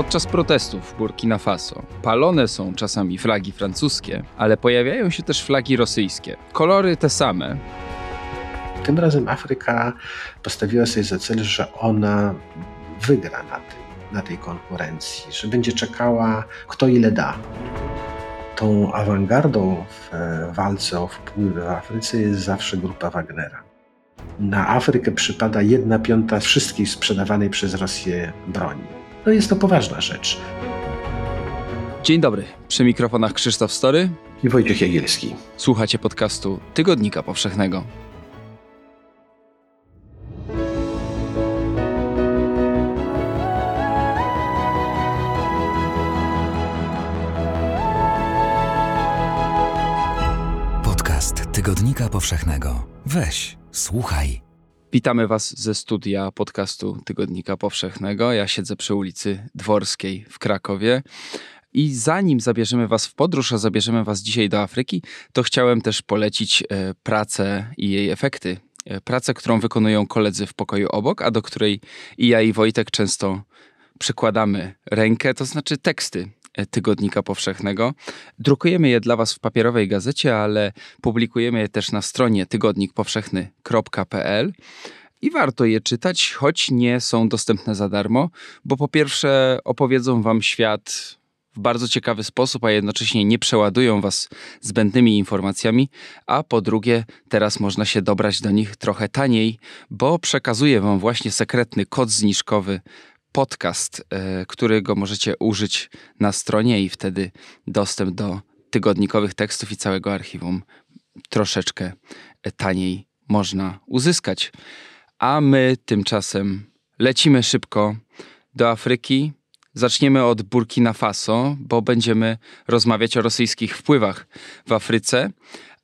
Podczas protestów w Burkina Faso palone są czasami flagi francuskie, ale pojawiają się też flagi rosyjskie. Kolory te same. Tym razem Afryka postawiła sobie za cel, że ona wygra na, tym, na tej konkurencji, że będzie czekała, kto ile da. Tą awangardą w walce o wpływy w Afryce jest zawsze grupa Wagnera. Na Afrykę przypada jedna piąta wszystkich sprzedawanej przez Rosję broni. No jest to poważna rzecz. Dzień dobry, przy mikrofonach Krzysztof Story i Wojciech Jagielski. Słuchacie podcastu Tygodnika Powszechnego. Podcast Tygodnika Powszechnego. Weź, słuchaj. Witamy Was ze studia podcastu Tygodnika Powszechnego. Ja siedzę przy ulicy Dworskiej w Krakowie. I zanim zabierzemy Was w podróż, a zabierzemy Was dzisiaj do Afryki, to chciałem też polecić e, pracę i jej efekty. E, pracę, którą wykonują koledzy w pokoju obok, a do której i ja i Wojtek często przykładamy rękę, to znaczy teksty Tygodnika Powszechnego. Drukujemy je dla Was w papierowej gazecie, ale publikujemy je też na stronie tygodnikpowszechny.pl. I warto je czytać, choć nie są dostępne za darmo, bo po pierwsze opowiedzą Wam świat w bardzo ciekawy sposób, a jednocześnie nie przeładują Was zbędnymi informacjami, a po drugie, teraz można się dobrać do nich trochę taniej, bo przekazuję Wam właśnie sekretny kod zniżkowy podcast, e, którego możecie użyć na stronie i wtedy dostęp do tygodnikowych tekstów i całego archiwum troszeczkę taniej można uzyskać. A my tymczasem lecimy szybko do Afryki. Zaczniemy od Burkina Faso, bo będziemy rozmawiać o rosyjskich wpływach w Afryce.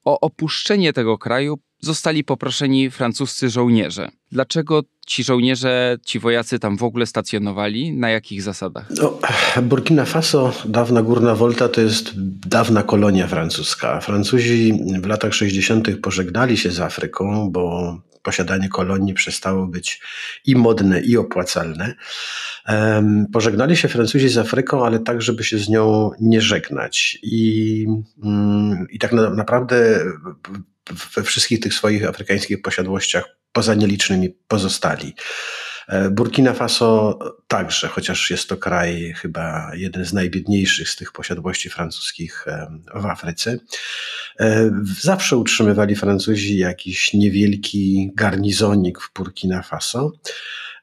O opuszczenie tego kraju zostali poproszeni francuscy żołnierze. Dlaczego ci żołnierze, ci wojacy tam w ogóle stacjonowali? Na jakich zasadach? No, Burkina Faso, dawna Górna Volta, to jest dawna kolonia francuska. Francuzi w latach 60. pożegnali się z Afryką, bo posiadanie kolonii przestało być i modne, i opłacalne. Pożegnali się Francuzi z Afryką, ale tak, żeby się z nią nie żegnać. I, mm, i tak naprawdę we wszystkich tych swoich afrykańskich posiadłościach, poza nielicznymi, pozostali. E, Burkina Faso także, chociaż jest to kraj chyba jeden z najbiedniejszych z tych posiadłości francuskich w Afryce. E, zawsze utrzymywali Francuzi jakiś niewielki garnizonik w Burkina Faso.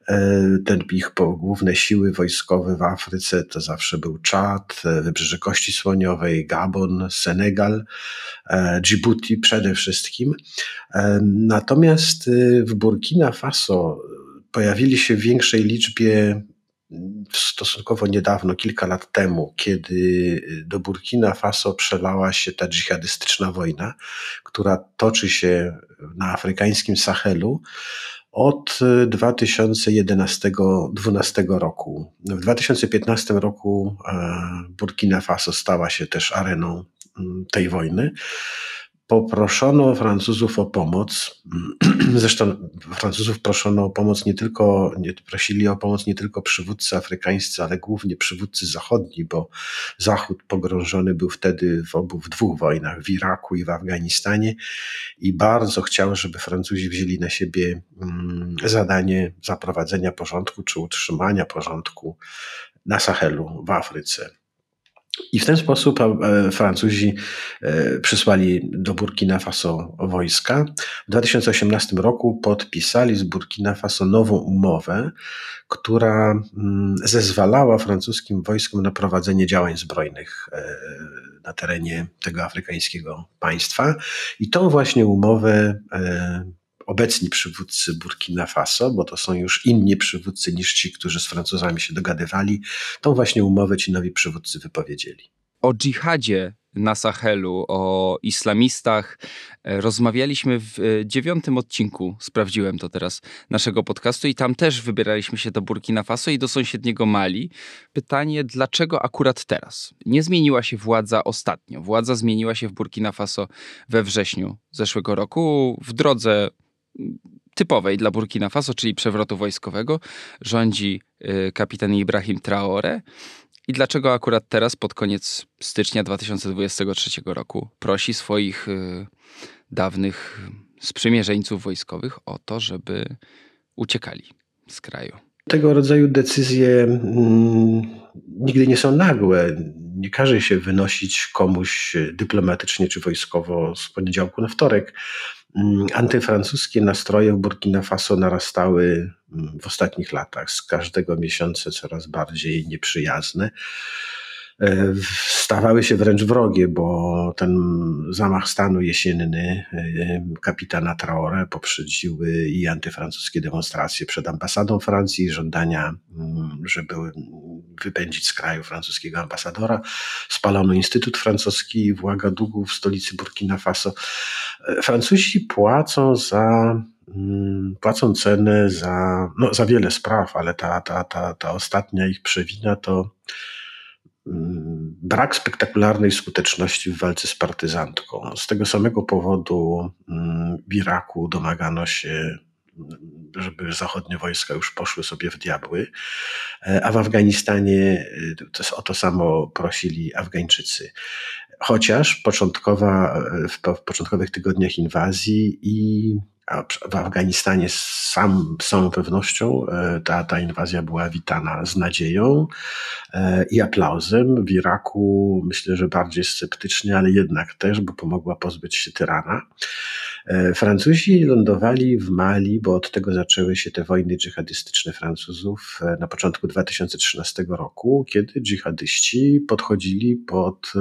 E, ten ich główne siły wojskowe w Afryce to zawsze był Czad, Wybrzeże Kości Słoniowej, Gabon, Senegal, Djibouti przede wszystkim. Natomiast w Burkina Faso pojawili się w większej liczbie stosunkowo niedawno, kilka lat temu, kiedy do Burkina Faso przelała się ta dżihadystyczna wojna, która toczy się na afrykańskim Sahelu od 2011-2012 roku. W 2015 roku e, Burkina Faso stała się też areną mm, tej wojny poproszono Francuzów o pomoc. Zresztą Francuzów proszono o pomoc nie tylko, nie, prosili o pomoc nie tylko przywódcy afrykańscy, ale głównie przywódcy zachodni, bo Zachód pogrążony był wtedy w obu, w dwóch wojnach, w Iraku i w Afganistanie i bardzo chciał, żeby Francuzi wzięli na siebie mm, zadanie zaprowadzenia porządku czy utrzymania porządku na Sahelu w Afryce. I w ten sposób e, Francuzi e, przysłali do Burkina Faso wojska. W 2018 roku podpisali z Burkina Faso nową umowę, która mm, zezwalała francuskim wojskom na prowadzenie działań zbrojnych e, na terenie tego afrykańskiego państwa. I tą właśnie umowę obecni przywódcy Burkina Faso, bo to są już inni przywódcy niż ci, którzy z Francuzami się dogadywali, tą właśnie umowę ci nowi przywódcy wypowiedzieli. O dżihadzie na Sahelu, o islamistach. E, rozmawialiśmy w e, dziewiątym odcinku, sprawdziłem to teraz, naszego podcastu i tam też wybieraliśmy się do Burkina Faso i do sąsiedniego Mali. Pytanie, dlaczego akurat teraz? Nie zmieniła się władza ostatnio. Władza zmieniła się w Burkina Faso we wrześniu zeszłego roku w drodze typowej dla Burkina Faso, czyli przewrotu wojskowego, rządzi y, kapitan Ibrahim Traore. I dlaczego akurat teraz, pod koniec stycznia 2023 roku, prosi swoich y, dawnych sprzymierzeńców wojskowych o to, żeby uciekali z kraju? Tego rodzaju decyzje mm, nigdy nie są nagłe. Nie każe się wynosić komuś dyplomatycznie czy wojskowo z poniedziałku na wtorek. Mm, antyfrancuskie nastroje w Burkina Faso narastały mm, w ostatnich latach, z każdego miesiąca coraz bardziej nieprzyjazne. E, stawały się wręcz wrogie, bo ten zamach stanu jesienny e, kapitana Traore poprzedziły i antyfrancuskie demonstracje przed ambasadą Francji, żądania, mm, żeby wypędzić z kraju francuskiego ambasadora. Spalono Instytut Francuski w Ouagadougou, w stolicy Burkina Faso. E, Francuzi płacą za mm, płacą cenę za, no, za wiele spraw, ale ta, ta, ta, ta ostatnia ich przewina to Mm, brak spektakularnej skuteczności w walce z partyzantką. Z tego samego powodu mm, w Iraku domagano się, żeby zachodnie wojska już poszły sobie w diabły, e, a w Afganistanie e, to o to samo prosili Afgańczycy. Chociaż początkowa, e, w początkowych tygodniach inwazji i w Afganistanie sam, z całą pewnością ta, ta inwazja była witana z nadzieją i aplauzem. W Iraku myślę, że bardziej sceptycznie, ale jednak też, bo pomogła pozbyć się tyrana. E, Francuzi lądowali w Mali, bo od tego zaczęły się te wojny dżihadystyczne Francuzów na początku 2013 roku, kiedy dżihadyści podchodzili pod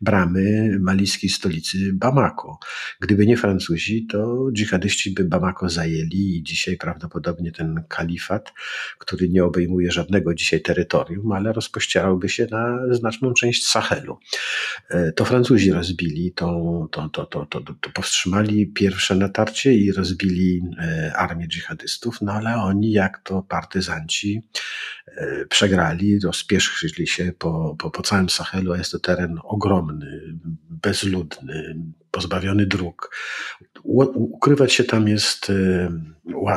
bramy malijskiej stolicy Bamako. Gdyby nie Francuzi, to dżihadyści by Bamako zajęli i dzisiaj prawdopodobnie ten kalifat, który nie obejmuje żadnego dzisiaj terytorium, ale rozpościerałby się na znaczną część Sahelu. E, to Francuzi rozbili, to, to, to, to, to, to powstrzymali pierwsze natarcie i rozbili e, armię dżihadystów, no ale oni, jak to partyzanci, e, przegrali, rozpieszli się po, po, po całym Sahelu, a jest to teren ogromny, bezludny, pozbawiony dróg. Ukrywać się tam jest y,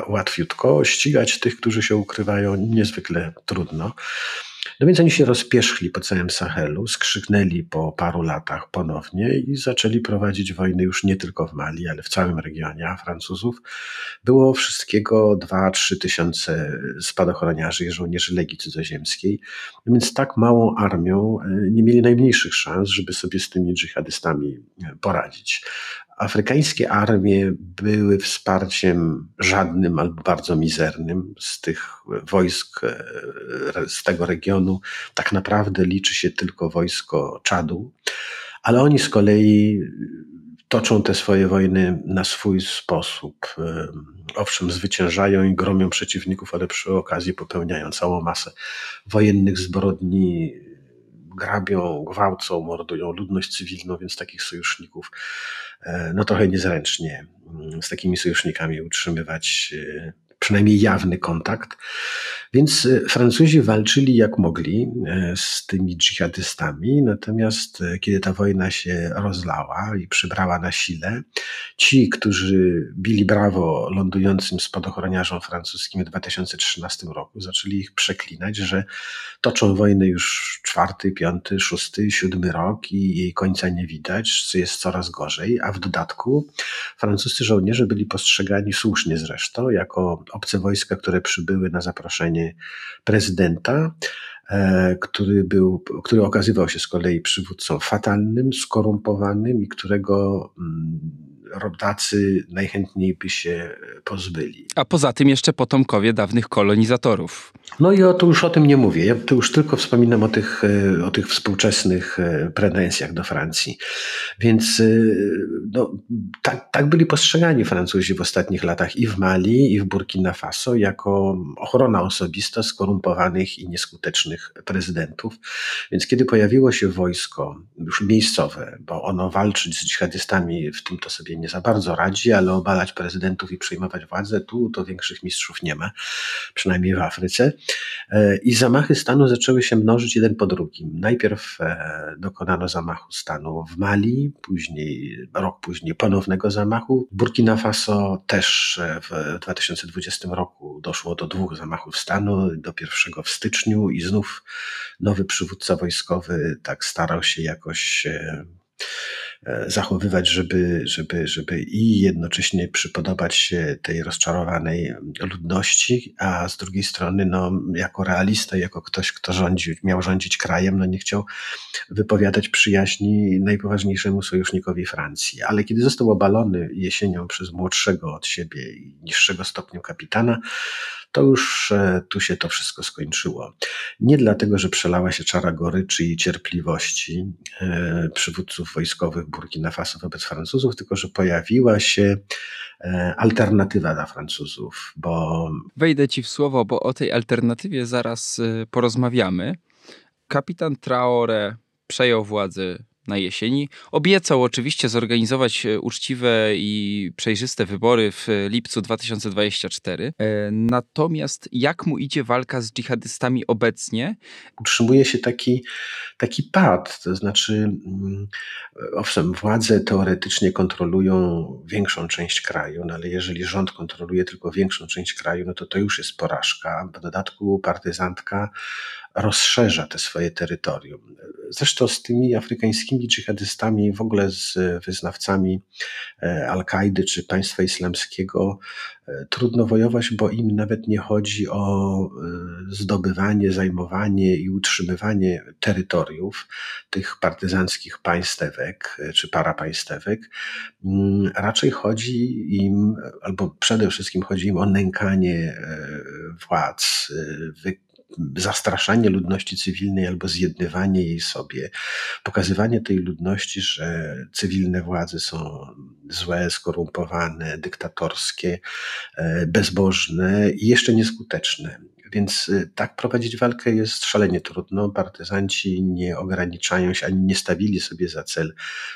łatwiutko, ścigać tych, którzy się ukrywają, niezwykle trudno. No więc oni się rozpieszli po całym Sahelu, skrzyknęli po paru latach ponownie i zaczęli prowadzić wojny już nie tylko w Mali, ale w całym regionie, a Francuzów było wszystkiego 2-3 tysiące spadochroniarzy i żołnierzy Legii Cudzoziemskiej, no więc tak małą armią e, nie mieli najmniejszych szans, żeby sobie z tymi dżihadystami e, poradzić. Afrykańskie armie były wsparciem żadnym albo bardzo mizernym z tych wojsk e, z tego regionu. Tak naprawdę liczy się tylko wojsko Czadu, ale oni z kolei toczą te swoje wojny na swój sposób. E, owszem, zwyciężają i gromią przeciwników, ale przy okazji popełniają całą masę wojennych zbrodni grabią, gwałcą, mordują ludność cywilną, więc takich sojuszników e, no trochę niezręcznie mm, z takimi sojusznikami utrzymywać e, przynajmniej jawny kontakt. Więc e, Francuzi walczyli jak mogli e, z tymi dżihadystami, natomiast e, kiedy ta wojna się rozlała i przybrała na sile, ci, którzy bili brawo lądującym spadochroniarzom francuskim w 2013 roku, zaczęli ich przeklinać, że toczą wojnę już czwarty, piąty, szósty, siódmy rok i jej końca nie widać, co jest coraz gorzej, a w dodatku francuscy żołnierze byli postrzegani słusznie zresztą jako obce wojska, które przybyły na zaproszenie prezydenta, e, który, był, który okazywał się z kolei przywódcą fatalnym, skorumpowanym i którego mm, rodacy najchętniej by się pozbyli. A poza tym jeszcze potomkowie dawnych kolonizatorów. No i o, to już o tym nie mówię. Ja tu już tylko wspominam o tych, e, o tych współczesnych e, pretensjach do Francji. Więc e, no, tak, tak byli postrzegani Francuzi w ostatnich latach i w Mali, i w Burkina Faso jako ochrona osobista skorumpowanych i nieskutecznych prezydentów. Więc kiedy pojawiło się wojsko już miejscowe, bo ono walczyć z dżihadystami w tym to sobie nie za bardzo radzi, ale obalać prezydentów i przejmować władzę, tu to większych mistrzów nie ma, przynajmniej w Afryce. E, I zamachy stanu zaczęły się mnożyć jeden po drugim. Najpierw e, dokonano zamachu stanu w Mali, później, rok później ponownego zamachu. Burkina Faso też w 2020 roku doszło do dwóch zamachów stanu, do pierwszego w styczniu i znów nowy przywódca wojskowy tak starał się jakoś e, e, zachowywać, żeby, żeby, żeby i jednocześnie przypodobać się tej rozczarowanej ludności, a z drugiej strony, no, jako realista, jako ktoś, kto rządził, miał rządzić krajem, no nie chciał wypowiadać przyjaźni najpoważniejszemu sojusznikowi Francji. Ale kiedy został obalony jesienią przez młodszego od siebie i niższego stopniu kapitana, to już e, tu się to wszystko skończyło. Nie dlatego, że przelała się czara goryczy i cierpliwości e, przywódców wojskowych Burkina Faso wobec Francuzów, tylko że pojawiła się e, alternatywa dla Francuzów, bo. Wejdę ci w słowo, bo o tej alternatywie zaraz porozmawiamy. Kapitan Traore przejął władzę na jesieni. Obiecał oczywiście zorganizować e, uczciwe i przejrzyste wybory w lipcu 2024. E, natomiast jak mu idzie walka z dżihadystami obecnie? Utrzymuje się taki, taki pad, to znaczy, mm, owszem, władze teoretycznie kontrolują większą część kraju, no ale jeżeli rząd kontroluje tylko większą część kraju, no to to już jest porażka. W dodatku partyzantka rozszerza te swoje terytorium. Zresztą z tymi afrykańskimi dżihadystami, w ogóle z wyznawcami e, Al-Kaidy czy państwa islamskiego, e, trudno wojować, bo im nawet nie chodzi o e, zdobywanie, zajmowanie i utrzymywanie terytoriów tych partyzanckich państewek czy parapaństewek. Mm, raczej chodzi im, albo przede wszystkim chodzi im o nękanie władz, zastraszanie ludności cywilnej albo zjednywanie jej sobie, pokazywanie tej ludności, że cywilne władze są złe, skorumpowane, dyktatorskie, e, bezbożne i jeszcze nieskuteczne. Więc y, tak prowadzić walkę jest szalenie trudno. Partyzanci nie ograniczają się ani nie stawili sobie za cel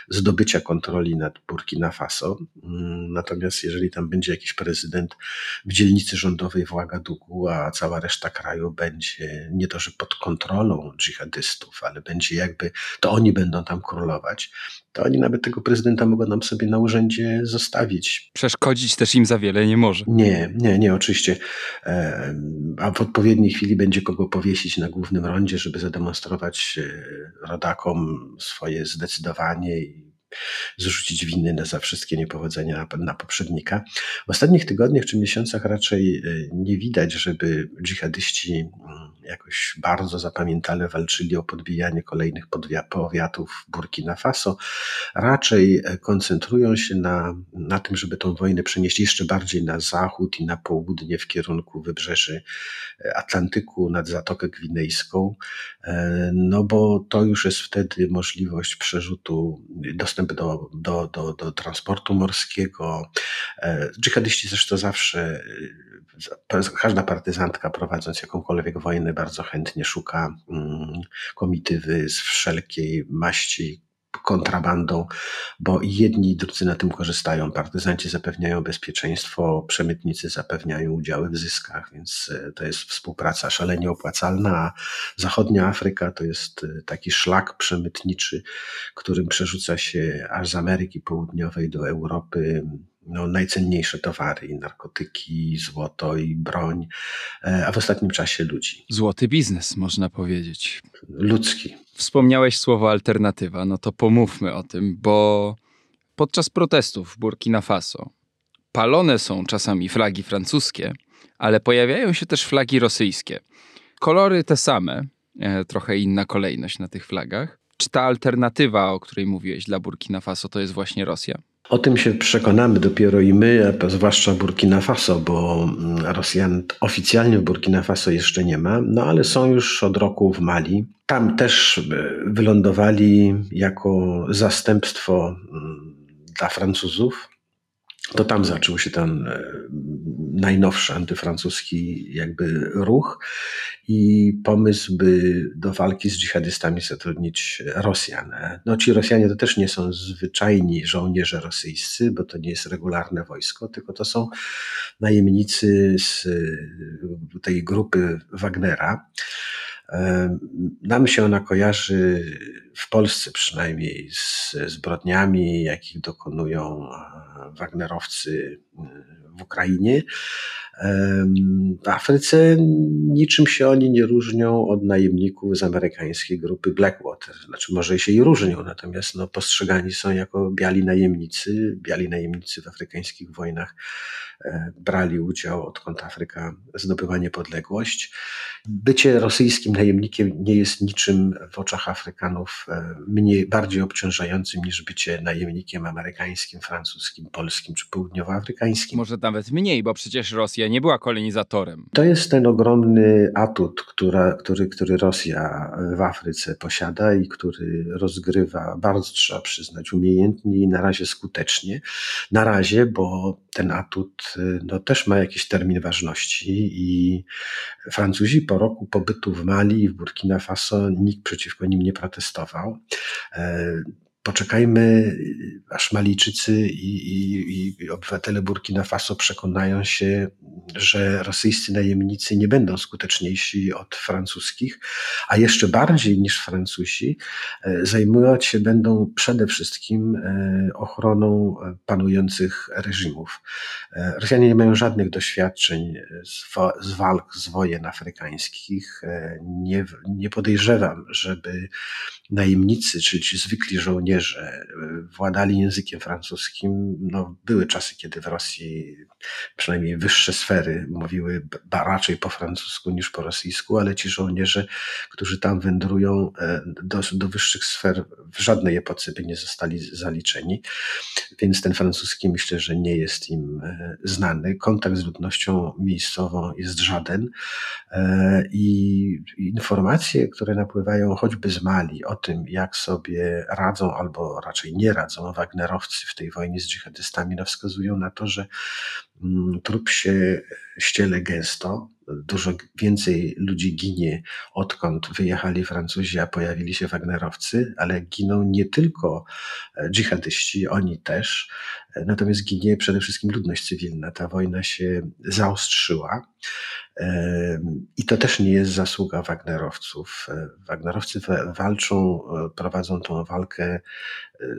zdobycia kontroli nad Burkina Faso. Mm, natomiast jeżeli tam będzie jakiś prezydent w dzielnicy rządowej w Ouagadougou, a cała reszta kraju będzie nie to, że pod kontrolą dżihadystów, ale będzie jakby, to oni będą tam królować, to oni nawet tego prezydenta mogą nam sobie na urzędzie zostawić. Przeszkodzić też im za wiele nie może. Nie, nie, nie, oczywiście. A w odpowiedniej chwili będzie kogo powiesić na głównym rondzie, żeby zademonstrować e, rodakom swoje zdecydowanie i zrzucić winy za wszystkie niepowodzenia na, na poprzednika. W ostatnich tygodniach czy miesiącach raczej e, nie widać, żeby dżihadyści mm, jakoś bardzo zapamiętale walczyli o podbijanie kolejnych powiatów Burkina Faso. Raczej e, koncentrują się na, na tym, żeby tą wojnę przenieść jeszcze bardziej na zachód i na południe w kierunku wybrzeży e, Atlantyku nad Zatokę Gwinejską, no bo to już jest wtedy możliwość przerzutu, dostępu dostęp do, do, do, do transportu morskiego. E, dżihadyści zresztą zawsze, e, każda partyzantka prowadząc jakąkolwiek wojnę bardzo chętnie szuka mm, komitywy z wszelkiej maści, kontrabandą, bo jedni i drudzy na tym korzystają. Partyzanci zapewniają bezpieczeństwo, przemytnicy zapewniają udziały w zyskach, więc e, to jest współpraca szalenie opłacalna, a zachodnia Afryka to jest e, taki szlak przemytniczy, którym przerzuca się aż z Ameryki Południowej do Europy no, najcenniejsze towary, i narkotyki, złoto i broń, e, a w ostatnim czasie ludzi. Złoty biznes, można powiedzieć. Ludzki. Wspomniałeś słowo alternatywa, no to pomówmy o tym, bo podczas protestów w Burkina Faso palone są czasami flagi francuskie, ale pojawiają się też flagi rosyjskie. Kolory te same, e, trochę inna kolejność na tych flagach. Czy ta alternatywa, o której mówiłeś dla Burkina Faso, to jest właśnie Rosja? O tym się przekonamy dopiero i my, a zwłaszcza Burkina Faso, bo mm, Rosjan oficjalnie w Burkina Faso jeszcze nie ma, no ale są już od roku w Mali. Tam też e, wylądowali jako zastępstwo mm, dla Francuzów. To tam zaczął się ten e, najnowszy antyfrancuski jakby ruch i pomysł, by do walki z dżihadystami zatrudnić Rosjan. No ci Rosjanie to też nie są zwyczajni żołnierze rosyjscy, bo to nie jest regularne wojsko, tylko to są najemnicy z tej grupy Wagnera. Nam się ona kojarzy w Polsce przynajmniej z zbrodniami, jakich dokonują Wagnerowcy w Ukrainie. W Afryce niczym się oni nie różnią od najemników z amerykańskiej grupy Blackwater. Znaczy, może się i różnią, natomiast no, postrzegani są jako biali najemnicy. Biali najemnicy w afrykańskich wojnach e, brali udział, odkąd Afryka zdobyła niepodległość. Bycie rosyjskim najemnikiem nie jest niczym w oczach Afrykanów e, mniej, bardziej obciążającym niż bycie najemnikiem amerykańskim, francuskim, polskim czy południowoafrykańskim. Może nawet mniej, bo przecież Rosja nie była kolonizatorem. To jest ten ogromny atut, która, który, który Rosja w Afryce posiada i który rozgrywa bardzo, trzeba przyznać, umiejętnie i na razie skutecznie. Na razie, bo ten atut no, też ma jakiś termin ważności i Francuzi po roku pobytu w Mali i w Burkina Faso nikt przeciwko nim nie protestował. Poczekajmy, aż Malijczycy i, i, i, obywatele Burkina Faso przekonają się, że rosyjscy najemnicy nie będą skuteczniejsi od francuskich, a jeszcze bardziej niż Francuzi e, zajmować się będą przede wszystkim e, ochroną panujących reżimów. E, Rosjanie nie mają żadnych doświadczeń z, z walk z wojen afrykańskich. Nie, nie podejrzewam, żeby najemnicy, czyli ci zwykli żołnierze, e, władali językiem francuskim. No, były czasy, kiedy w Rosji przynajmniej wyższe sfery mówiły raczej po francusku niż po rosyjsku, ale ci żołnierze, którzy tam wędrują e, do, do wyższych sfer, w żadnej epoce by nie zostali zaliczeni. Więc ten francuski myślę, że nie jest im e, znany. Kontakt z ludnością miejscową jest żaden i informacje, które napływają choćby z Mali o tym, jak sobie radzą albo raczej nie radzą. Wagnerowcy w tej wojnie z dżihadystami, no wskazują na to, że mm, trup się ściele gęsto, dużo więcej ludzi ginie, odkąd wyjechali Francuzi, a pojawili się Wagnerowcy, ale giną nie tylko e, dżihadyści, oni też, e, natomiast ginie przede wszystkim ludność cywilna. Ta wojna się zaostrzyła. E, I to też nie jest zasługa Wagnerowców. Wagnerowcy walczą, prowadzą tą walkę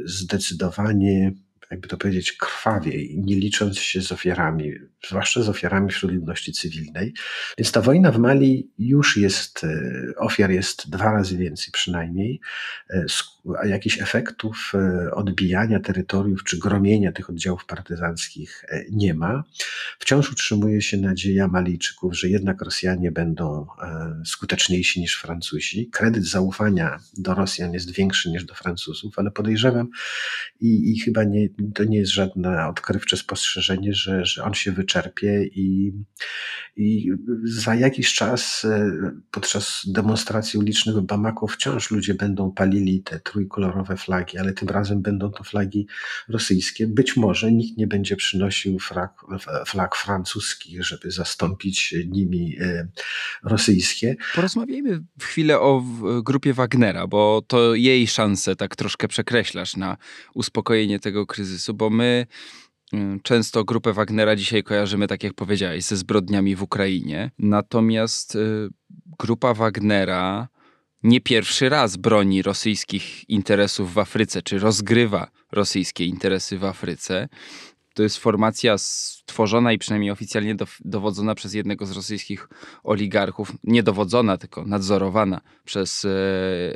zdecydowanie jakby to powiedzieć, krwawiej, nie licząc się z ofiarami, zwłaszcza z ofiarami wśród ludności cywilnej. Więc ta wojna w Mali już jest, e, ofiar jest dwa razy więcej przynajmniej, e, a jakichś efektów e, odbijania terytoriów czy gromienia tych oddziałów partyzanckich nie ma. Wciąż utrzymuje się nadzieja Malijczyków, że jednak Rosjanie będą skuteczniejsi niż Francuzi. Kredyt zaufania do Rosjan jest większy niż do Francuzów, ale podejrzewam i, i chyba nie, to nie jest żadne odkrywcze spostrzeżenie, że, że on się wyczerpie i, i za jakiś czas e, podczas demonstracji ulicznych w Bamako wciąż ludzie będą palili te trójkolorowe flagi, ale tym razem będą to flagi rosyjskie. Być może nikt nie będzie przynosił flag, flag francuskich, żeby zastąpić nimi e, rosyjskie. Porozmawiajmy chwilę o grupie Wagnera, bo to jej szanse tak troszkę przekreślasz na uspokojenie tego kryzysu, bo my mm, często grupę Wagnera dzisiaj kojarzymy, tak jak powiedziałeś, ze zbrodniami w Ukrainie. Natomiast y, grupa Wagnera nie pierwszy raz broni rosyjskich interesów w Afryce, czy rozgrywa rosyjskie interesy w Afryce. To jest formacja stworzona i przynajmniej oficjalnie dowodzona przez jednego z rosyjskich oligarchów. Nie dowodzona, tylko nadzorowana przez e,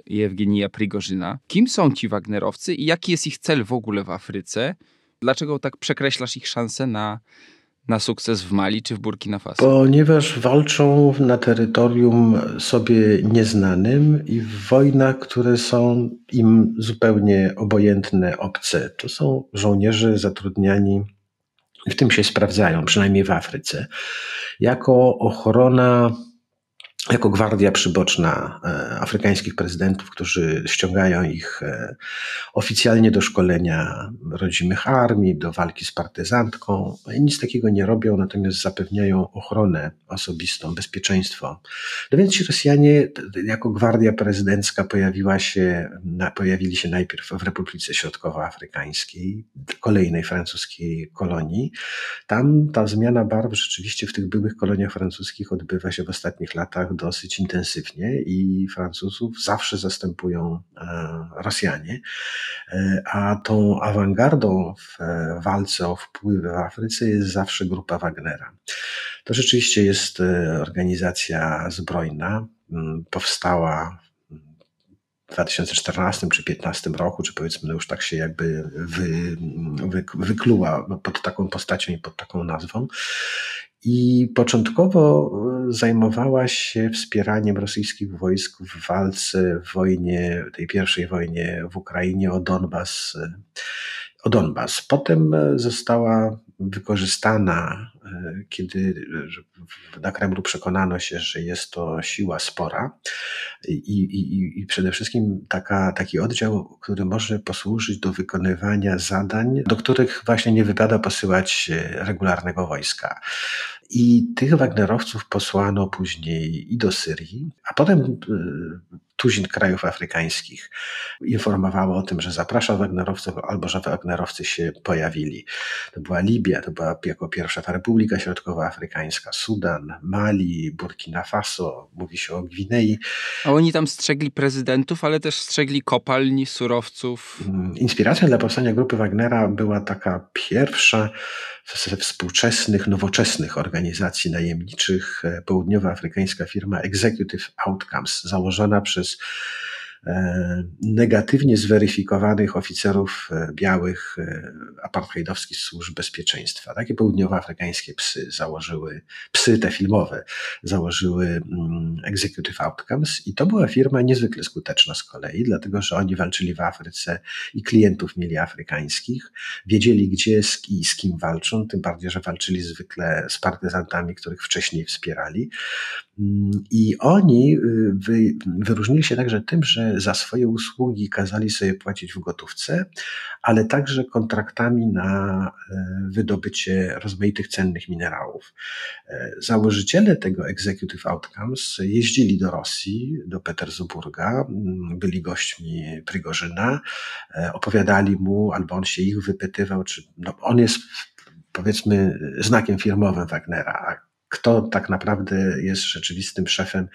Jewgenija Prigorzyna. Kim są ci Wagnerowcy i jaki jest ich cel w ogóle w Afryce? Dlaczego tak przekreślasz ich szanse na, na sukces w Mali czy w Burkina Faso? Ponieważ walczą na terytorium sobie nieznanym i w wojnach, które są im zupełnie obojętne, obce. To są żołnierze zatrudniani, w tym się sprawdzają, przynajmniej w Afryce, jako ochrona jako gwardia przyboczna e, afrykańskich prezydentów, którzy ściągają ich e, oficjalnie do szkolenia rodzimych armii, do walki z partyzantką. Nic takiego nie robią, natomiast zapewniają ochronę osobistą, bezpieczeństwo. No więc ci Rosjanie jako gwardia prezydencka pojawiła się, pojawili się najpierw w Republice Środkowoafrykańskiej, kolejnej francuskiej kolonii. Tam ta zmiana barw rzeczywiście w tych byłych koloniach francuskich odbywa się w ostatnich latach dosyć intensywnie i Francuzów zawsze zastępują e, Rosjanie, e, a tą awangardą w e, walce o wpływy w Afryce jest zawsze grupa Wagnera. To rzeczywiście jest organizacja zbrojna, powstała w 2014 czy 2015 roku, czy powiedzmy no już tak się jakby wy, wy, wykluła pod taką postacią i pod taką nazwą. I początkowo e, zajmowała się wspieraniem rosyjskich wojsk w walce, w wojnie, tej pierwszej wojnie w Ukrainie o Donbas. E, o Donbas. Potem e, została wykorzystana, kiedy na Kremlu przekonano się, że jest to siła spora i, i, i przede wszystkim taka, taki oddział, który może posłużyć do wykonywania zadań, do których właśnie nie wypada posyłać regularnego wojska. I tych Wagnerowców posłano później i do Syrii, a potem tuzin krajów afrykańskich informowało o tym, że zaprasza Wagnerowców albo że Wagnerowcy się pojawili. To była Libia, to była jako pierwsza ta Republika Środkowoafrykańska, Sudan, Mali, Burkina Faso, mówi się o Gwinei. A oni tam strzegli prezydentów, ale też strzegli kopalni, surowców. Mm, inspiracją dla powstania grupy Wagnera była taka pierwsza ze współczesnych, nowoczesnych organizacji najemniczych e, południowoafrykańska firma Executive Outcomes, założona przez E, negatywnie zweryfikowanych oficerów e, białych e, apartheidowskich służb bezpieczeństwa. Takie południowoafrykańskie psy założyły, psy te filmowe, założyły mm, Executive Outcomes i to była firma niezwykle skuteczna z kolei, dlatego że oni walczyli w Afryce i klientów mieli afrykańskich, wiedzieli gdzie i z kim walczą, tym bardziej, że walczyli zwykle z partyzantami, których wcześniej wspierali. Mm, I oni y, wy, wyróżnili się także tym, że za swoje usługi kazali sobie płacić w gotówce, ale także kontraktami na e, wydobycie rozmaitych cennych minerałów. E, założyciele tego Executive Outcomes jeździli do Rosji, do Petersburga, mm, byli gośćmi Prigorzyna, e, opowiadali mu, albo on się ich wypytywał, czy no, on jest powiedzmy znakiem firmowym Wagnera, kto tak naprawdę jest rzeczywistym szefem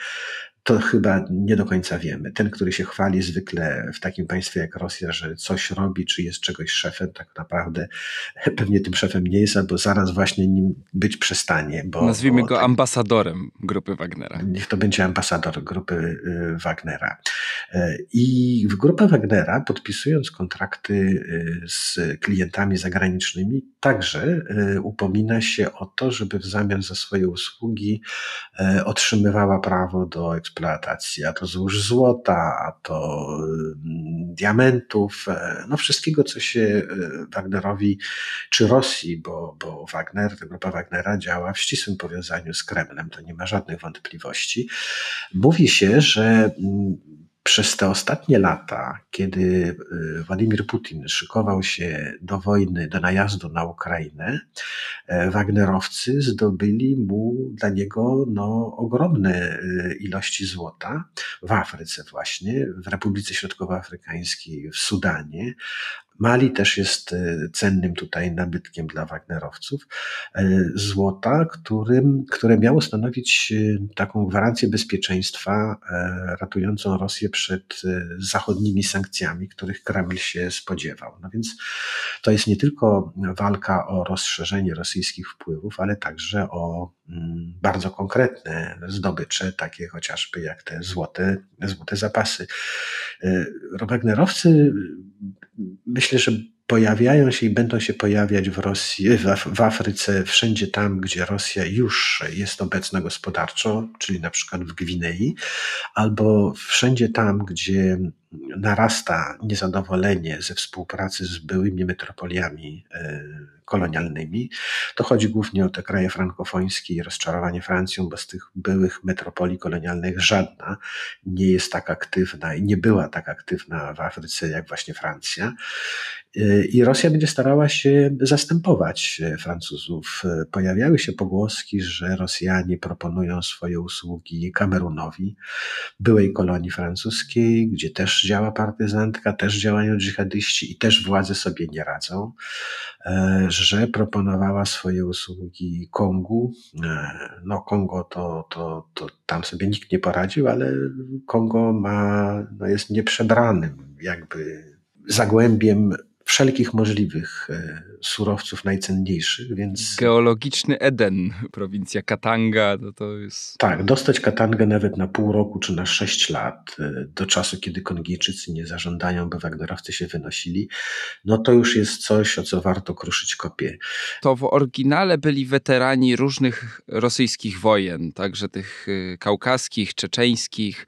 to chyba nie do końca wiemy. Ten, który się chwali zwykle w takim państwie jak Rosja, że coś robi, czy jest czegoś szefem, tak naprawdę pewnie tym szefem nie jest, albo zaraz właśnie nim być przestanie. Bo, Nazwijmy bo go tak, ambasadorem grupy Wagnera. Niech to będzie ambasador grupy y, Wagnera. Y, I w grupę Wagnera, podpisując kontrakty y, z klientami zagranicznymi, także upomina się o to, żeby w zamian za swoje usługi otrzymywała prawo do eksploatacji eksploatacji, a to złóż złota, a to mm, diamentów, e, no wszystkiego, co się e, Wagnerowi czy Rosji, bo, bo Wagner, grupa Wagnera działa w ścisłym powiązaniu z Kremlem, to nie ma żadnych wątpliwości. Mówi się, że mm, przez te ostatnie lata, kiedy y, Władimir Putin szykował się do wojny, do najazdu na Ukrainę, e, Wagnerowcy zdobyli mu dla niego no, ogromne y, ilości złota w Afryce właśnie, w Republice Środkowoafrykańskiej, w Sudanie, Mali też jest e, cennym tutaj nabytkiem dla Wagnerowców. E, złota, którym, które miało stanowić e, taką gwarancję bezpieczeństwa ratującą Rosję przed zachodnimi sankcjami, których Kreml się spodziewał. No więc to jest nie tylko walka o rozszerzenie rosyjskich wpływów, ale także o bardzo konkretne zdobycze, takie chociażby jak te złote, złote zapasy. Wagnerowcy myślę, że pojawiają się i będą się pojawiać w Rosji, w, Afryce, wszędzie tam, gdzie Rosja już jest obecna gospodarczo, czyli na przykład w Gwinei, albo wszędzie tam, gdzie narasta niezadowolenie ze współpracy z byłymi metropoliami e, kolonialnymi. To chodzi głównie o te kraje frankofońskie i rozczarowanie Francją, bo z tych byłych metropolii kolonialnych żadna nie jest tak aktywna i nie była tak aktywna w Afryce jak właśnie Francja. I Rosja będzie starała się zastępować Francuzów. Pojawiały się pogłoski, że Rosjanie proponują swoje usługi Kamerunowi, byłej kolonii francuskiej, gdzie też działa partyzantka, też działają dżihadyści i też władze sobie nie radzą, że proponowała swoje usługi Kongu. No Kongo to, to, to tam sobie nikt nie poradził, ale Kongo ma, no jest nieprzebranym jakby zagłębiem wszelkich możliwych e, surowców najcenniejszych, więc... Geologiczny Eden, prowincja Katanga, to, to jest... Tak, dostać Katangę nawet na pół roku czy na sześć lat, e, do czasu, kiedy Kongijczycy nie zażądają, by Wagnerowcy się wynosili, no to już jest coś, o co warto kruszyć kopie. To w oryginale byli weterani różnych rosyjskich wojen, także tych e, kaukaskich, czeczeńskich,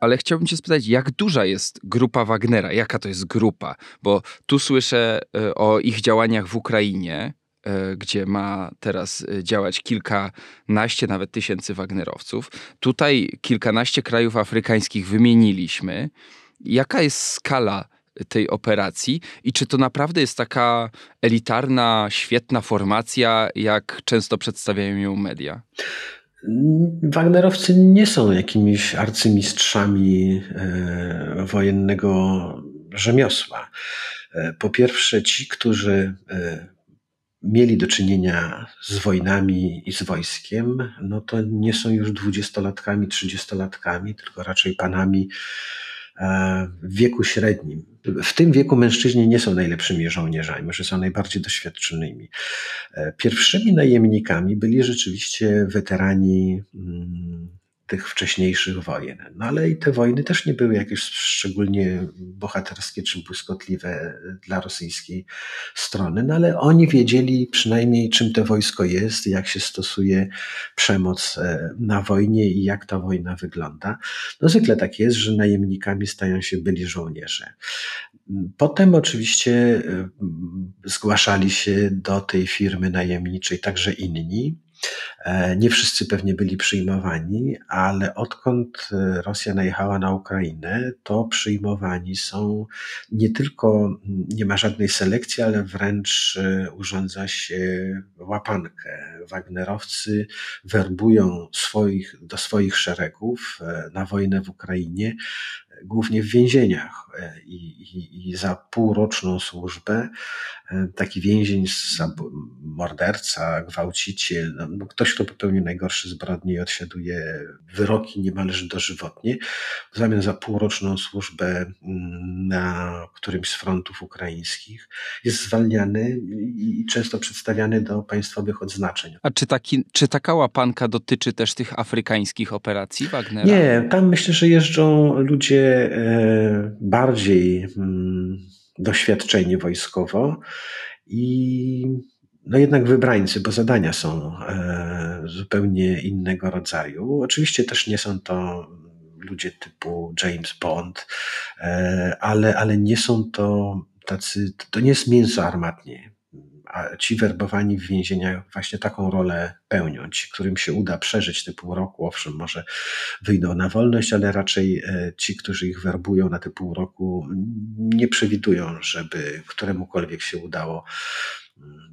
ale chciałbym cię spytać, jak duża jest grupa Wagnera? Jaka to jest grupa? Bo tu słyszę e, o ich działaniach w Ukrainie, e, gdzie ma teraz e, działać kilkanaście, nawet tysięcy Wagnerowców. Tutaj kilkanaście krajów afrykańskich wymieniliśmy. Jaka jest skala tej operacji i czy to naprawdę jest taka elitarna, świetna formacja, jak często przedstawiają ją media? Wagnerowcy nie są jakimiś arcymistrzami e, wojennego rzemiosła. E, po pierwsze, ci, którzy e, mieli do czynienia z wojnami i z wojskiem, no to nie są już dwudziestolatkami, trzydziestolatkami, tylko raczej panami w wieku średnim. W tym wieku mężczyźni nie są najlepszymi żołnierzami, może są najbardziej doświadczonymi. E, pierwszymi najemnikami byli rzeczywiście weterani mm, tych wcześniejszych wojen. No ale i te wojny też nie były jakieś szczególnie bohaterskie czy błyskotliwe dla rosyjskiej strony, no ale oni wiedzieli przynajmniej czym to wojsko jest, jak się stosuje przemoc e, na wojnie i jak ta wojna wygląda. No zwykle tak jest, że najemnikami stają się byli żołnierze. Potem oczywiście e, zgłaszali się do tej firmy najemniczej także inni, nie wszyscy pewnie byli przyjmowani, ale odkąd e, Rosja najechała na Ukrainę, to przyjmowani są nie tylko, nie ma żadnej selekcji, ale wręcz e, urządza się łapankę. Wagnerowcy werbują swoich, do swoich szeregów na wojnę w Ukrainie głównie w więzieniach i, i, i za półroczną służbę taki więzień, morderca, gwałciciel, no, no, ktoś, kto popełnił najgorsze zbrodnie i odsiaduje wyroki niemalże dożywotnie, w zamian za półroczną służbę mm, na którymś z frontów ukraińskich, jest zwalniany i często przedstawiany do państwowych odznaczeń. A czy, taki, czy taka łapanka dotyczy też tych afrykańskich operacji Wagnera? Nie, tam myślę, że jeżdżą ludzie e, bardziej mm, doświadczeni wojskowo i no jednak wybrańcy, bo zadania są e, zupełnie innego rodzaju. Oczywiście też nie są to ludzie typu James Bond, e, ale, ale nie są to tacy, to nie jest mięso armatnie. Ci werbowani w więzieniach właśnie taką rolę pełnią. Ci, którym się uda przeżyć te pół roku, owszem, może wyjdą na wolność, ale raczej e, ci, którzy ich werbują na te pół roku, nie przewidują, żeby któremukolwiek się udało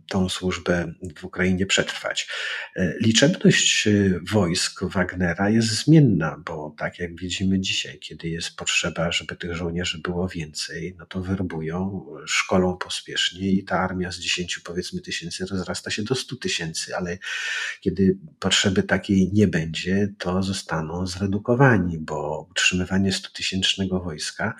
tą służbę w Ukrainie przetrwać. E, liczebność e, wojsk Wagnera jest zmienna, bo tak jak widzimy dzisiaj, kiedy jest potrzeba, żeby tych żołnierzy było więcej, no to werbują, szkolą pospiesznie i ta armia z 10 powiedzmy tysięcy rozrasta się do 100 tysięcy, ale kiedy potrzeby takiej nie będzie, to zostaną zredukowani, bo utrzymywanie 100 tysięcznego wojska,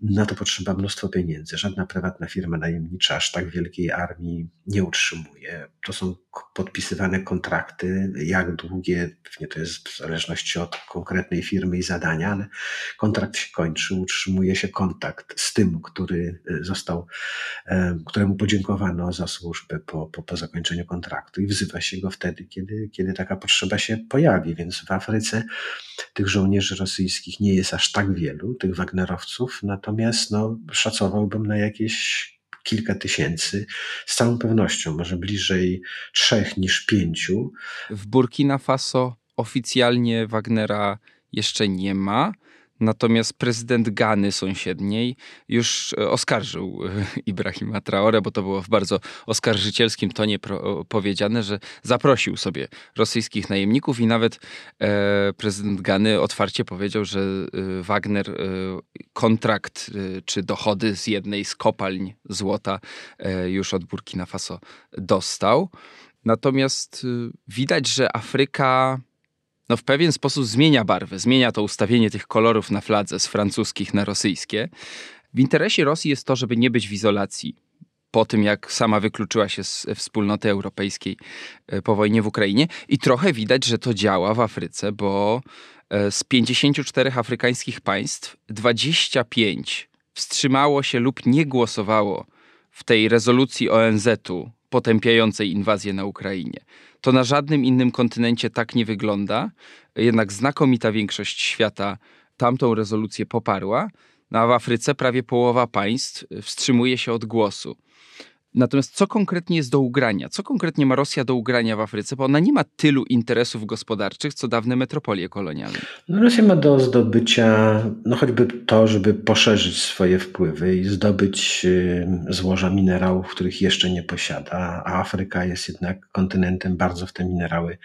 na to potrzeba mnóstwo pieniędzy. Żadna prywatna firma najemnicza aż tak wielkiej armii nie utrzymuje. To są podpisywane kontrakty, jak długie, pewnie to jest w zależności od konkretnej firmy i zadania, ale kontrakt się kończy, utrzymuje się kontakt z tym, który e, został, e, któremu podziękowano za służbę po, po, po zakończeniu kontraktu i wzywa się go wtedy, kiedy, kiedy taka potrzeba się pojawi. Więc w Afryce tych żołnierzy rosyjskich nie jest aż tak wielu, tych Wagnerowców, natomiast no, szacowałbym na jakieś kilka tysięcy, z całą pewnością, może bliżej trzech niż pięciu. W Burkina Faso oficjalnie Wagnera jeszcze nie ma. Natomiast prezydent Gany sąsiedniej już e, oskarżył e, Ibrahima Traore, bo to było w bardzo oskarżycielskim tonie powiedziane, że zaprosił sobie rosyjskich najemników i nawet e, prezydent Gany otwarcie powiedział, że e, Wagner e, kontrakt e, czy dochody z jednej z kopalń złota już od Burkina Faso dostał. Natomiast widać, że Afryka no w pewien sposób zmienia barwę, zmienia to ustawienie tych kolorów na fladze z francuskich na rosyjskie. W interesie Rosji jest to, żeby nie być w izolacji. Po tym, jak sama wykluczyła się z wspólnoty europejskiej e, po wojnie w Ukrainie, i trochę widać, że to działa w Afryce, bo e, z 54 afrykańskich państw 25 wstrzymało się lub nie głosowało w tej rezolucji ONZ-u potępiającej inwazję na Ukrainie. To na żadnym innym kontynencie tak nie wygląda. Jednak znakomita większość świata tamtą rezolucję poparła, no a w Afryce prawie połowa państw wstrzymuje się od głosu. Natomiast co konkretnie jest do ugrania? Co konkretnie ma Rosja do ugrania w Afryce? Bo ona nie ma tylu interesów gospodarczych, co dawne metropolie kolonialne. No Rosja ma do zdobycia, no choćby to, żeby poszerzyć swoje wpływy i zdobyć y, złoża minerałów, których jeszcze nie posiada, a Afryka jest jednak kontynentem bardzo w te minerały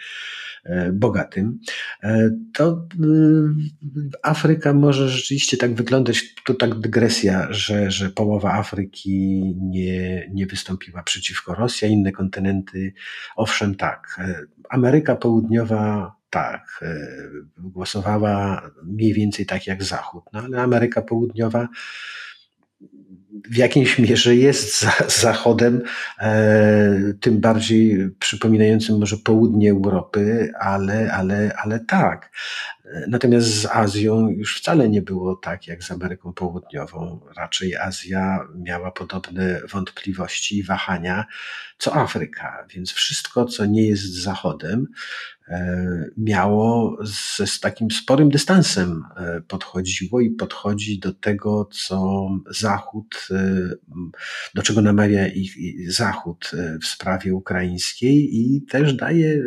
bogatym, e, to y, Afryka może rzeczywiście tak wyglądać, to tak dygresja, że, że połowa Afryki nie, nie wystąpiła przeciwko Rosji, a inne kontynenty, owszem tak. E, Ameryka Południowa tak, głosowała mniej więcej tak jak Zachód, no ale Ameryka Południowa w jakiejś mierze jest za, zachodem, e, tym bardziej przypominającym może południe Europy, ale, ale, ale tak. Natomiast z Azją już wcale nie było tak jak z Ameryką Południową. Raczej Azja miała podobne wątpliwości i wahania co Afryka, więc wszystko, co nie jest Zachodem, e, miało z, z takim sporym dystansem e, podchodziło i podchodzi do tego, co Zachód, e, do czego namawia ich Zachód w sprawie ukraińskiej i też daje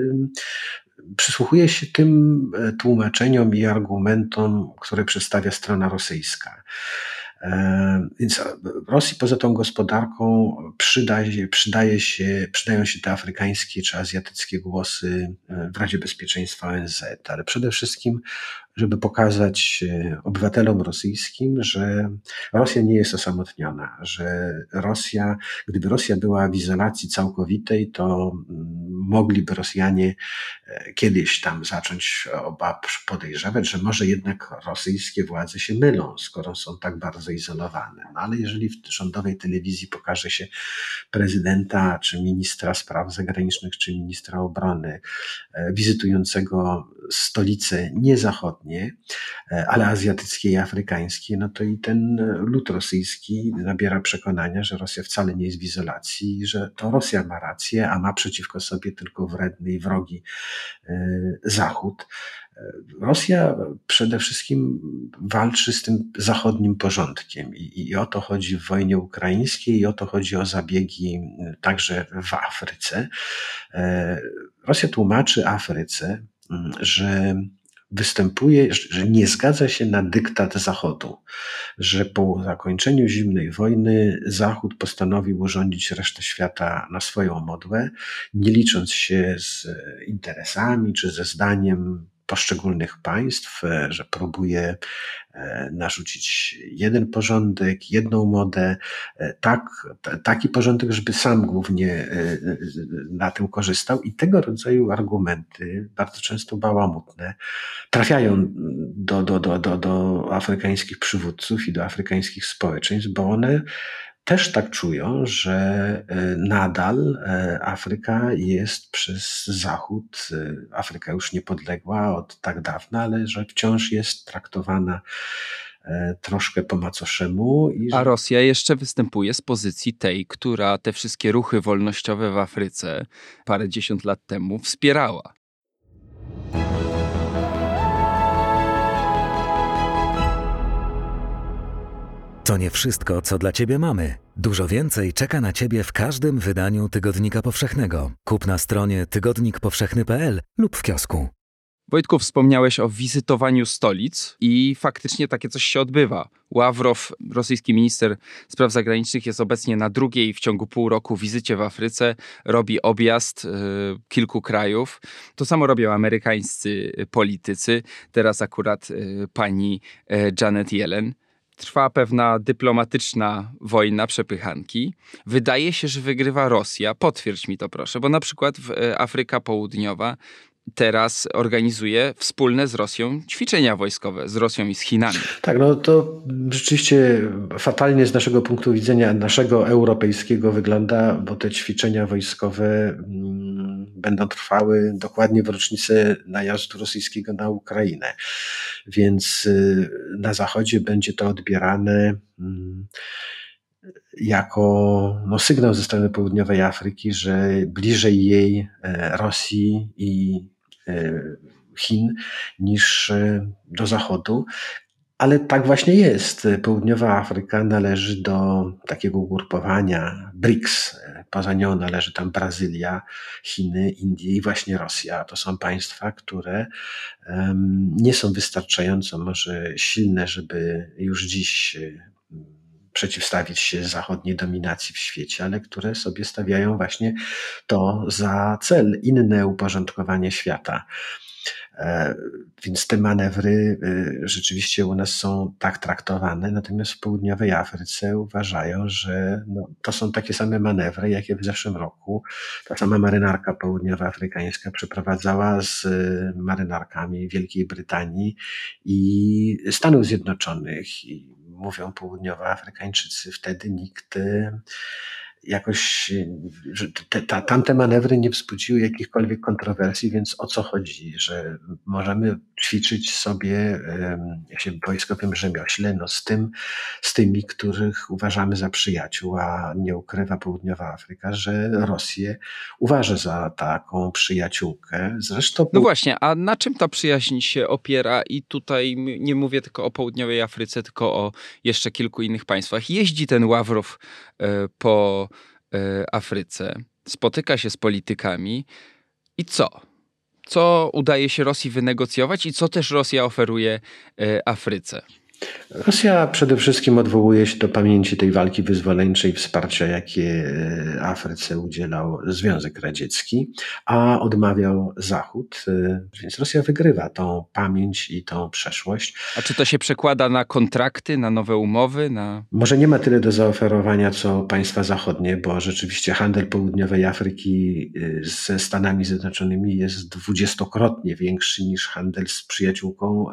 przysłuchuje się tym e, tłumaczeniom i argumentom, które przedstawia strona rosyjska. E, więc Rosji poza tą gospodarką przydaje, przydaje się, przydają się te afrykańskie czy azjatyckie głosy e, w Radzie Bezpieczeństwa ONZ, ale przede wszystkim żeby pokazać e, obywatelom rosyjskim, że Rosja nie jest osamotniona, że Rosja, gdyby Rosja była w izolacji całkowitej, to mm, mogliby Rosjanie e, kiedyś tam zacząć oba podejrzewać, że może jednak rosyjskie władze się mylą, skoro są tak bardzo izolowane. No ale jeżeli w rządowej telewizji pokaże się prezydenta, czy ministra spraw zagranicznych, czy ministra obrony, e, wizytującego stolice niezachodnie, zachodnie, e, ale azjatyckie i afrykańskie, no to i ten lud rosyjski nabiera przekonania, że Rosja wcale nie jest w izolacji, że to Rosja ma rację, a ma przeciwko sobie tylko wredny i wrogi e, Zachód. E, Rosja przede wszystkim walczy z tym zachodnim porządkiem i, i, o to chodzi w wojnie ukraińskiej i o to chodzi o zabiegi także w Afryce. Rosja tłumaczy Afryce, że występuje, że nie zgadza się na dyktat Zachodu, że po zakończeniu zimnej wojny Zachód postanowił urządzić resztę świata na swoją modłę, nie licząc się z interesami czy ze zdaniem poszczególnych państw, e, że próbuje e, narzucić jeden porządek, jedną modę, e, tak, taki porządek, żeby sam głównie na tym korzystał. I tego rodzaju argumenty, bardzo często bałamutne, trafiają do, do, do, do, do afrykańskich przywódców i do afrykańskich społeczeństw, bo one też tak czują, że e, nadal e, Afryka jest przez Zachód, e, Afryka już niepodległa od tak dawna, ale że wciąż jest traktowana troszkę po macoszemu. I. A Rosja jeszcze występuje z pozycji tej, która te wszystkie ruchy wolnościowe w Afryce parę dziesiąt lat temu wspierała. To nie wszystko, co dla Ciebie mamy. Dużo więcej czeka na Ciebie w każdym wydaniu Tygodnika Powszechnego. Kup na stronie tygodnikpowszechny.pl lub w kiosku. Wojtku, wspomniałeś o wizytowaniu stolic i faktycznie takie coś się odbywa. Ławrow, rosyjski minister spraw zagranicznych, jest obecnie na drugiej w ciągu pół roku wizycie w Afryce, robi objazd y, kilku krajów. To samo robią amerykańscy politycy. Teraz akurat y, pani y, Janet Yellen trwa pewna dyplomatyczna wojna przepychanki. Wydaje się, że wygrywa Rosja. Potwierdź mi to proszę, bo na przykład w Afryka Południowa teraz organizuje wspólne z Rosją ćwiczenia wojskowe, z Rosją i z Chinami. Tak, no to rzeczywiście fatalnie z naszego punktu widzenia, naszego europejskiego wygląda, bo te ćwiczenia wojskowe mm, będą trwały dokładnie w rocznicę najazdu rosyjskiego na Ukrainę. Więc y, na Zachodzie będzie to odbierane mm, jako no, sygnał ze strony południowej Afryki, że bliżej jej e, Rosji i E, Chin niż e, do Zachodu. Ale tak właśnie jest. Południowa Afryka należy do takiego ugrupowania BRICS. Poza nią należy tam Brazylia, Chiny, Indie i właśnie Rosja. To są państwa, które nie są wystarczająco może silne, żeby już dziś przeciwstawić się zachodniej dominacji w świecie, ale które sobie stawiają właśnie to za cel, inne uporządkowanie świata. E, więc te manewry e, rzeczywiście u nas są tak traktowane, natomiast w południowej Afryce uważają, że no, to są takie same manewry, jakie w zeszłym roku ta sama marynarka południowoafrykańska przeprowadzała z e, marynarkami Wielkiej Brytanii i Stanów Zjednoczonych. I mówią południowoafrykańczycy, wtedy nikt jakoś, te, ta, tamte manewry nie wzbudziły jakichkolwiek kontrowersji, więc o co chodzi, że możemy ćwiczyć sobie, jak się wojskowym rzemiośle, no z tym, z tymi, których uważamy za przyjaciół, a nie ukrywa południowa Afryka, że Rosję uważa za taką przyjaciółkę. Zresztą... No właśnie, a na czym ta przyjaźń się opiera? I tutaj nie mówię tylko o południowej Afryce, tylko o jeszcze kilku innych państwach. Jeździ ten Ławrow e, po e, Afryce, spotyka się z politykami i co? Co udaje się Rosji wynegocjować i co też Rosja oferuje e, Afryce? Rosja przede wszystkim odwołuje się do pamięci tej walki wyzwoleńczej, wsparcia, jakie e, Afryce udzielał Związek Radziecki, a odmawiał Zachód. E, więc Rosja wygrywa tą pamięć i tą przeszłość. A czy to się przekłada na kontrakty, na nowe umowy? Na... Może nie ma tyle do zaoferowania, co państwa zachodnie, bo rzeczywiście handel południowej Afryki e, ze Stanami Zjednoczonymi jest dwudziestokrotnie większy niż handel z przyjaciółką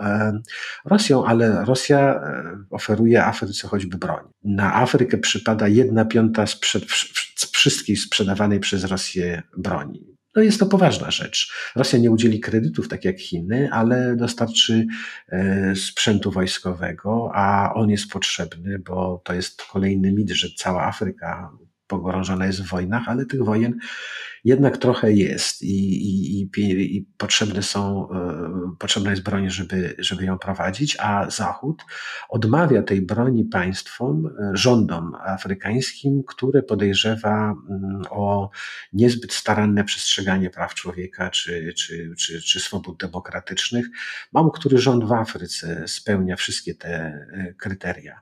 Rosją, ale Rosja Rosja e, oferuje Afryce choćby broń. Na Afrykę przypada jedna piąta sprzed, wszystkiej sprzedawanej przez Rosję broni. No jest to poważna rzecz. Rosja nie udzieli kredytów, tak jak Chiny, ale dostarczy e, sprzętu wojskowego, a on jest potrzebny, bo to jest kolejny mit, że cała Afryka pogrążona jest w wojnach, ale tych wojen jednak trochę jest i, i, i, i potrzebne są, e, potrzebna jest broń, żeby, żeby ją prowadzić, a Zachód odmawia tej broni państwom, e, rządom afrykańskim, które podejrzewa mm, o niezbyt staranne przestrzeganie praw człowieka czy, czy, czy, czy swobód demokratycznych. Mało który rząd w Afryce spełnia wszystkie te e, kryteria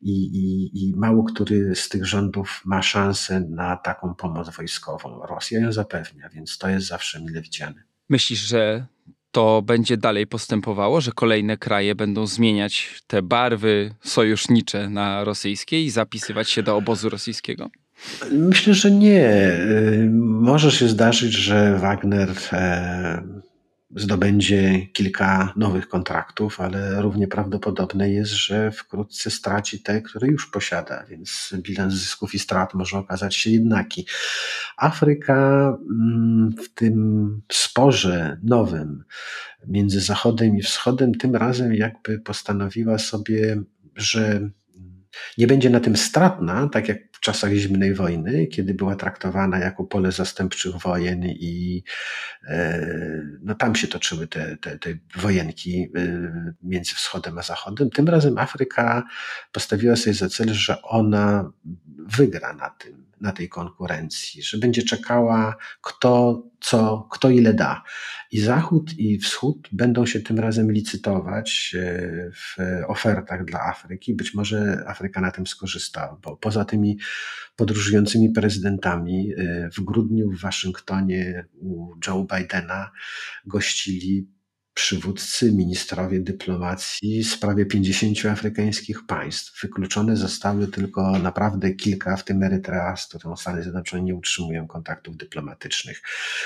i, i, i mało który z tych rządów ma szansę na taką pomoc wojskową. Rosja Rosja ją zapewnia, więc to jest zawsze mile widziane. Myślisz, że to będzie dalej postępowało, że kolejne kraje będą zmieniać te barwy sojusznicze na rosyjskie i zapisywać się do obozu rosyjskiego? Myślę, że nie. Y, może się zdarzyć, że Wagner e, zdobędzie kilka nowych kontraktów, ale równie prawdopodobne jest, że wkrótce straci te, które już posiada, więc bilans zysków i strat może okazać się jednaki. Afryka mm, w tym sporze nowym między Zachodem i Wschodem tym razem jakby postanowiła sobie, że nie będzie na tym stratna, tak jak w czasach zimnej wojny, kiedy była traktowana jako pole zastępczych wojen i e, no, tam się toczyły te, te, te wojenki e, między wschodem a zachodem. Tym razem Afryka postawiła sobie za cel, że ona wygra na tym, na tej konkurencji, że będzie czekała, kto co, kto ile da. I Zachód i Wschód będą się tym razem licytować e, w ofertach dla Afryki. Być może Afryka na tym skorzysta, bo poza tymi podróżującymi prezydentami e, w grudniu w Waszyngtonie u Joe Bidena gościli przywódcy, ministrowie dyplomacji z prawie 50 afrykańskich państw. Wykluczone zostały tylko naprawdę kilka, w tym Erytrea, z którą Stany Zjednoczone nie utrzymują kontaktów dyplomatycznych.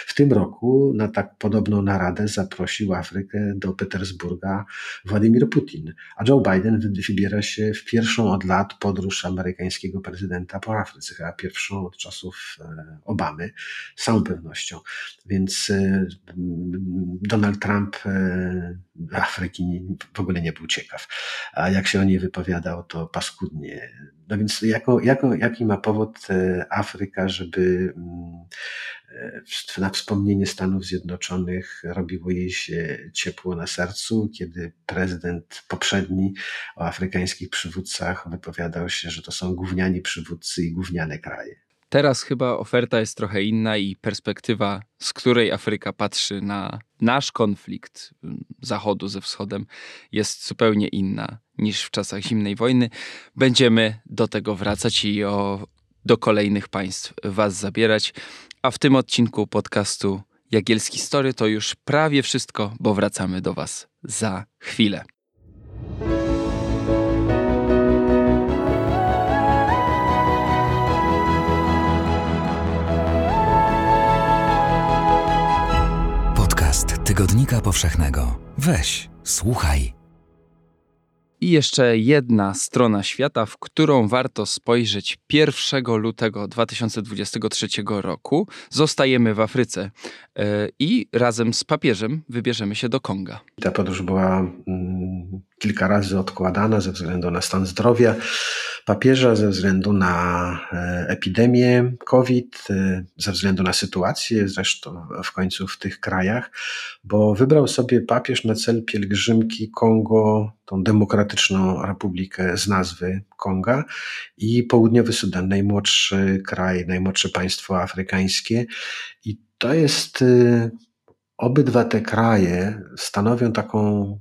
W tym roku na tak podobną naradę zaprosił Afrykę do Petersburga Władimir Putin, a Joe Biden wybiera się w pierwszą od lat podróż amerykańskiego prezydenta po Afryce, chyba pierwszą od czasów e, Obamy, z całą pewnością. Więc e, Donald Trump e, Afryki w ogóle nie był ciekaw. A jak się o niej wypowiadał, to paskudnie. No więc jako, jako, jaki ma powód e, Afryka, żeby mm, e, na wspomnienie Stanów Zjednoczonych robiło jej się ciepło na sercu, kiedy prezydent poprzedni o afrykańskich przywódcach wypowiadał się, że to są gówniani przywódcy i gówniane kraje. Teraz chyba oferta jest trochę inna i perspektywa, z której Afryka patrzy na nasz konflikt mm, Zachodu ze Wschodem, jest zupełnie inna niż w czasach zimnej wojny. Będziemy do tego wracać i o, do kolejnych państw Was zabierać. A w tym odcinku podcastu Jagielski Story to już prawie wszystko, bo wracamy do Was za chwilę. Tygodnika Powszechnego. Weź, słuchaj. I jeszcze jedna strona świata, w którą warto spojrzeć 1 lutego 2023 roku. Zostajemy w Afryce e, i razem z papieżem wybierzemy się do Konga. Ta podróż była mm, kilka razy odkładana ze względu na stan zdrowia papieża, ze względu na e, epidemię COVID, e, ze względu na sytuację zresztą w końcu w tych krajach, bo wybrał sobie papież na cel pielgrzymki Kongo, tą demokratyczną republikę z nazwy Konga i południowy Sudan, najmłodszy kraj, najmłodsze państwo afrykańskie. I to jest, e, obydwa te kraje stanowią taką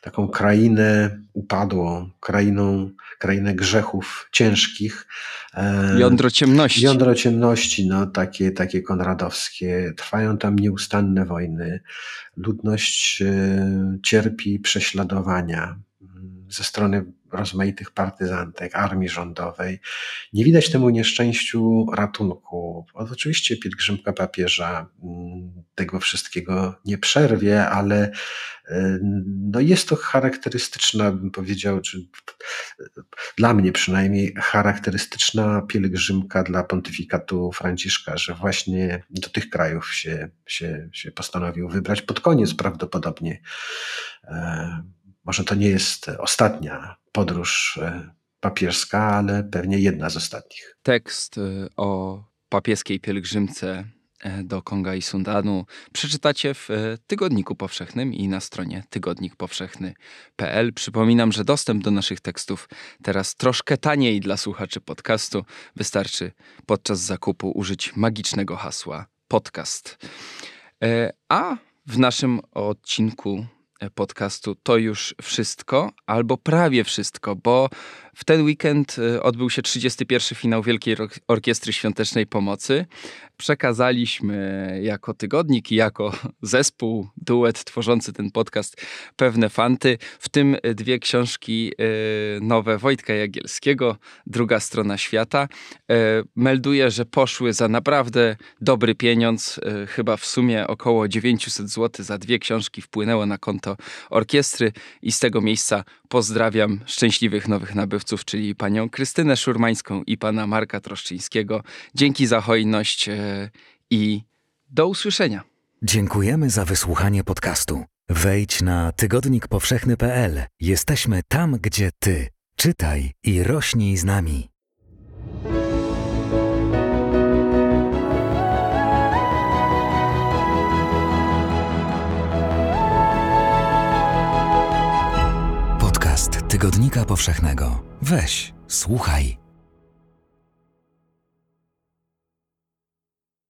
taką krainę upadłą, krainą, krainę grzechów ciężkich. E, jądro ciemności. Jądro ciemności, no, takie, takie konradowskie. Trwają tam nieustanne wojny. Ludność e, cierpi prześladowania mm, ze strony rozmaitych partyzantek, armii rządowej. Nie widać temu nieszczęściu ratunku. Oczywiście pielgrzymka papieża mm, tego wszystkiego nie przerwie, ale y, no jest to charakterystyczna, bym powiedział, czy dla mnie przynajmniej charakterystyczna pielgrzymka dla pontyfikatu Franciszka, że właśnie do tych krajów się, się, się postanowił wybrać pod koniec prawdopodobnie e, może to nie jest ostatnia podróż e, papieska, ale pewnie jedna z ostatnich. Tekst e, o papieskiej pielgrzymce e, do Konga i Sundanu przeczytacie w Tygodniku Powszechnym i na stronie tygodnikpowszechny.pl. Przypominam, że dostęp do naszych tekstów teraz troszkę taniej dla słuchaczy podcastu. Wystarczy podczas zakupu użyć magicznego hasła podcast. A w naszym odcinku podcastu to już wszystko, albo prawie wszystko, bo w ten weekend y, odbył się 31. finał Wielkiej Orkiestry Świątecznej Pomocy. Przekazaliśmy jako tygodnik i jako zespół, duet tworzący ten podcast pewne fanty, w tym dwie książki y, nowe Wojtka Jagielskiego, Druga strona świata. Y, Melduję, że poszły za naprawdę dobry pieniądz, chyba w sumie około 900 zł za dwie książki wpłynęło na konto orkiestry i z tego miejsca pozdrawiam szczęśliwych nowych nabywców, rozmówców, czyli panią Krystynę Szurmańską i pana Marka Troszczyńskiego. Dzięki za hojność e, i do usłyszenia. Dziękujemy za wysłuchanie podcastu. Wejdź na tygodnikpowszechny.pl. Jesteśmy tam, gdzie ty. Czytaj i rośnij z nami. Podcast Tygodnika Powszechnego. Weź, słuchaj.